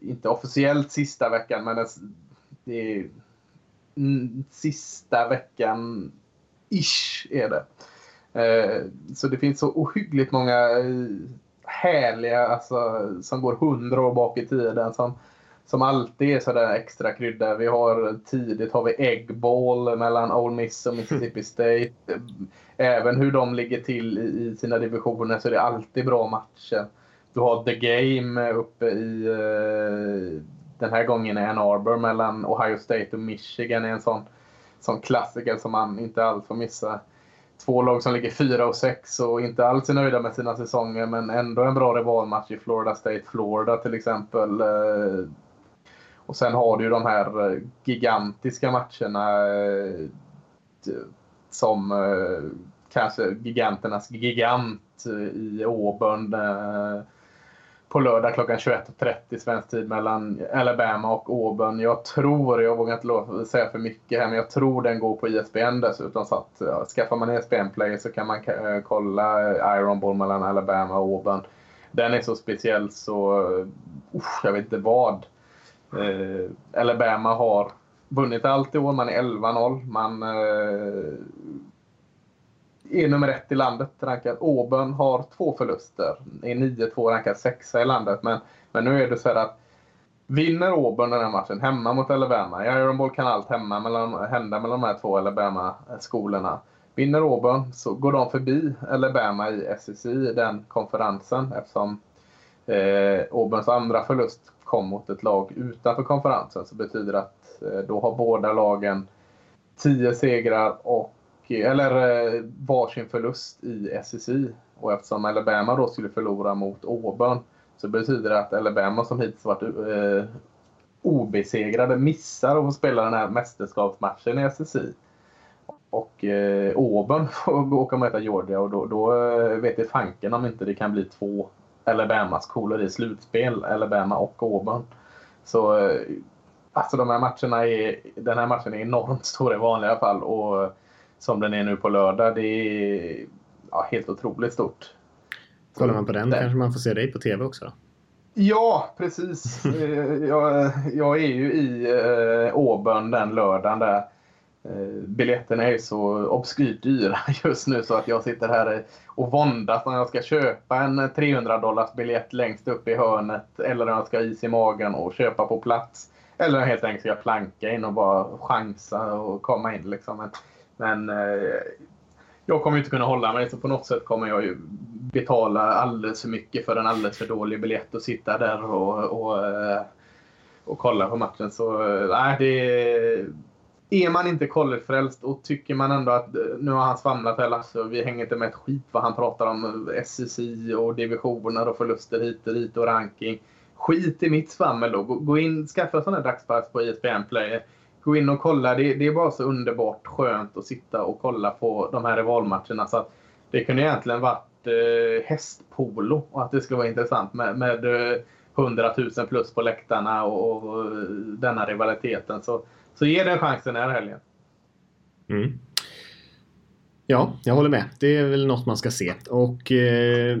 inte officiellt sista veckan, men den, det är sista veckan ish är det. Eh, så det finns så ohyggligt många eh, härliga, alltså, som går hundra år bak i tiden. Som, som alltid är sådär extra krydda. Vi har tidigt har vi Egg mellan Ole Miss och Mississippi State. Även hur de ligger till i sina divisioner så är det alltid bra matcher. Du har The Game uppe i eh, den här gången i Ann Arbor mellan Ohio State och Michigan är en sån, sån klassiker som man inte alls får missa. Två lag som ligger 4 och 6 och inte alls är nöjda med sina säsonger men ändå en bra rivalmatch i Florida State, Florida till exempel. Eh, och sen har du ju de här eh, gigantiska matcherna eh, som eh, kanske giganternas gigant i Auburn på lördag klockan 21.30 svensk tid mellan Alabama och Auburn. Jag tror, jag vågar inte säga för mycket här, men jag tror den går på ISBN dessutom. Så att, ja, skaffar man ESPN-play så kan man kolla Iron Ball mellan Alabama och Auburn. Den är så speciell så, usch, jag vet inte vad. Eh, Alabama har vunnit allt i år. Man är 11-0. Man eh, är nummer ett i landet rankad. Auburn har två förluster. Är 9-2 rankad sexa i landet. Men, men nu är det så här att Vinner Auburn den här matchen hemma mot Alabama, i Iron Bowl kan allt hemma mellan, hända mellan de här två Alabama-skolorna. Vinner Auburn så går de förbi Alabama i SEC i den konferensen eftersom eh, Auburns andra förlust kom mot ett lag utanför konferensen så betyder det att eh, då har båda lagen 10 segrar och eh, eller eh, varsin förlust i SEC. Och eftersom Alabama då skulle förlora mot Auburn så betyder det att Alabama som hittills varit eh, obesegrade missar att få spela den här mästerskapsmatchen i SSI. Och eh, Auburn får åka och möta Georgia och då, då vet det fanken om inte det kan bli två Alabamas coolare i slutspel, Alabama och Auburn. Så eh, alltså de här matcherna är, den här matchen är enormt stor i vanliga fall och som den är nu på lördag, det är ja, helt otroligt stort. Kollar man på den det. kanske man får se dig på TV också? Ja, precis. Eh, jag, jag, är ju i eh, Auburn den lördagen där. Eh, Biljetterna är så obskyrt dyra just nu så att jag sitter här och våndas om jag ska köpa en 300 dollars biljett längst upp i hörnet eller om jag ska ha is i magen och köpa på plats. Eller helt enkelt ska planka in och bara chansa och komma in. Liksom. Men, men eh, jag kommer inte kunna hålla mig så på något sätt kommer jag ju betala alldeles för mycket för en alldeles för dålig biljett och sitta där och, och, eh, och kolla på matchen. Så nej, det är är man inte collegefrälst och tycker man ändå att eh, nu har han svamlat här Lasse och vi hänger inte med ett skit vad han pratar om eh, SEC och divisioner och förluster hit och dit och ranking. Skit i mitt svammel då. Gå in, skaffa sådana här dagspass på ESPN Play. Gå in och kolla. Det, det, är bara så underbart skönt att sitta och kolla på de här rivalmatcherna. Så att det kunde egentligen varit eh, hästpolo och att det skulle vara intressant med, med eh, 100 000 plus på läktarna och, och eh, denna rivaliteten. Så så ge den chansen den här helgen. Mm. Ja, jag håller med. Det är väl något man ska se. Och eh,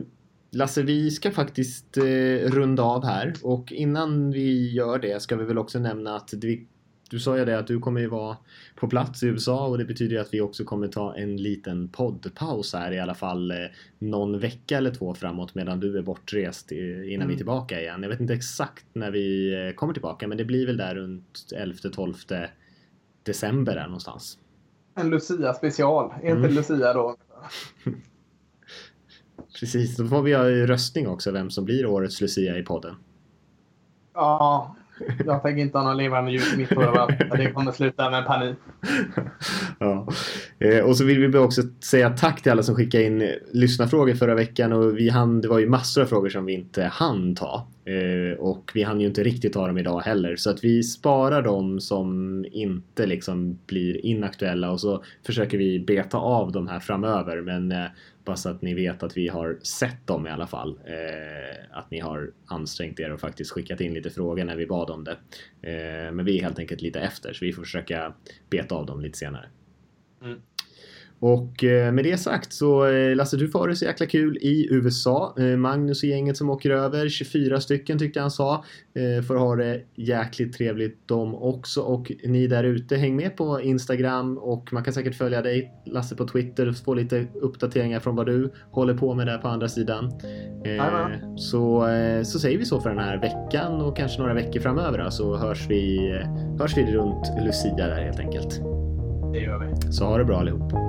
Lasse, vi ska faktiskt eh, runda av här och innan vi gör det ska vi väl också nämna att vi du sa ju det att du kommer ju vara på plats i USA och det betyder att vi också kommer ta en liten poddpaus här i alla fall eh, någon vecka eller två framåt medan du är bortrest innan mm. vi är tillbaka igen. Jag vet inte exakt när vi eh, kommer tillbaka men det blir väl där runt 11-12 december där någonstans. En Lucia special, är inte mm. Lucia då? Precis, då får vi ha röstning också vem som blir årets Lucia i podden. Ja, jag tänker inte ha någon levande ljus i mitt huvud. Det kommer sluta med panik. ja. Eh, och så vill vi också säga tack till alla som skickade in lyssnarfrågor förra veckan. Och vi hann, det var ju massor av frågor som vi inte hann ta. Eh, och vi hann ju inte riktigt ta dem idag heller. Så att vi sparar dem som inte liksom blir inaktuella och så försöker vi beta av de här framöver. Men eh, bara så att ni vet att vi har sett dem i alla fall. Eh, att ni har ansträngt er och faktiskt skickat in lite frågor när vi bad om det. Eh, men vi är helt enkelt lite efter så vi får försöka beta av dem lite senare. Mm. Och eh, med det sagt så eh, Lasse, du får ha det så jäkla kul i USA. Eh, Magnus och gänget som åker över, 24 stycken tyckte han sa, får ha det jäkligt trevligt de också. Och ni där ute, häng med på Instagram och man kan säkert följa dig Lasse på Twitter och få lite uppdateringar från vad du håller på med där på andra sidan. Så, så säger vi så för den här veckan och kanske några veckor framöver så hörs vi, hörs vi runt Lucia där helt enkelt. Det gör vi. Så ha det bra allihop.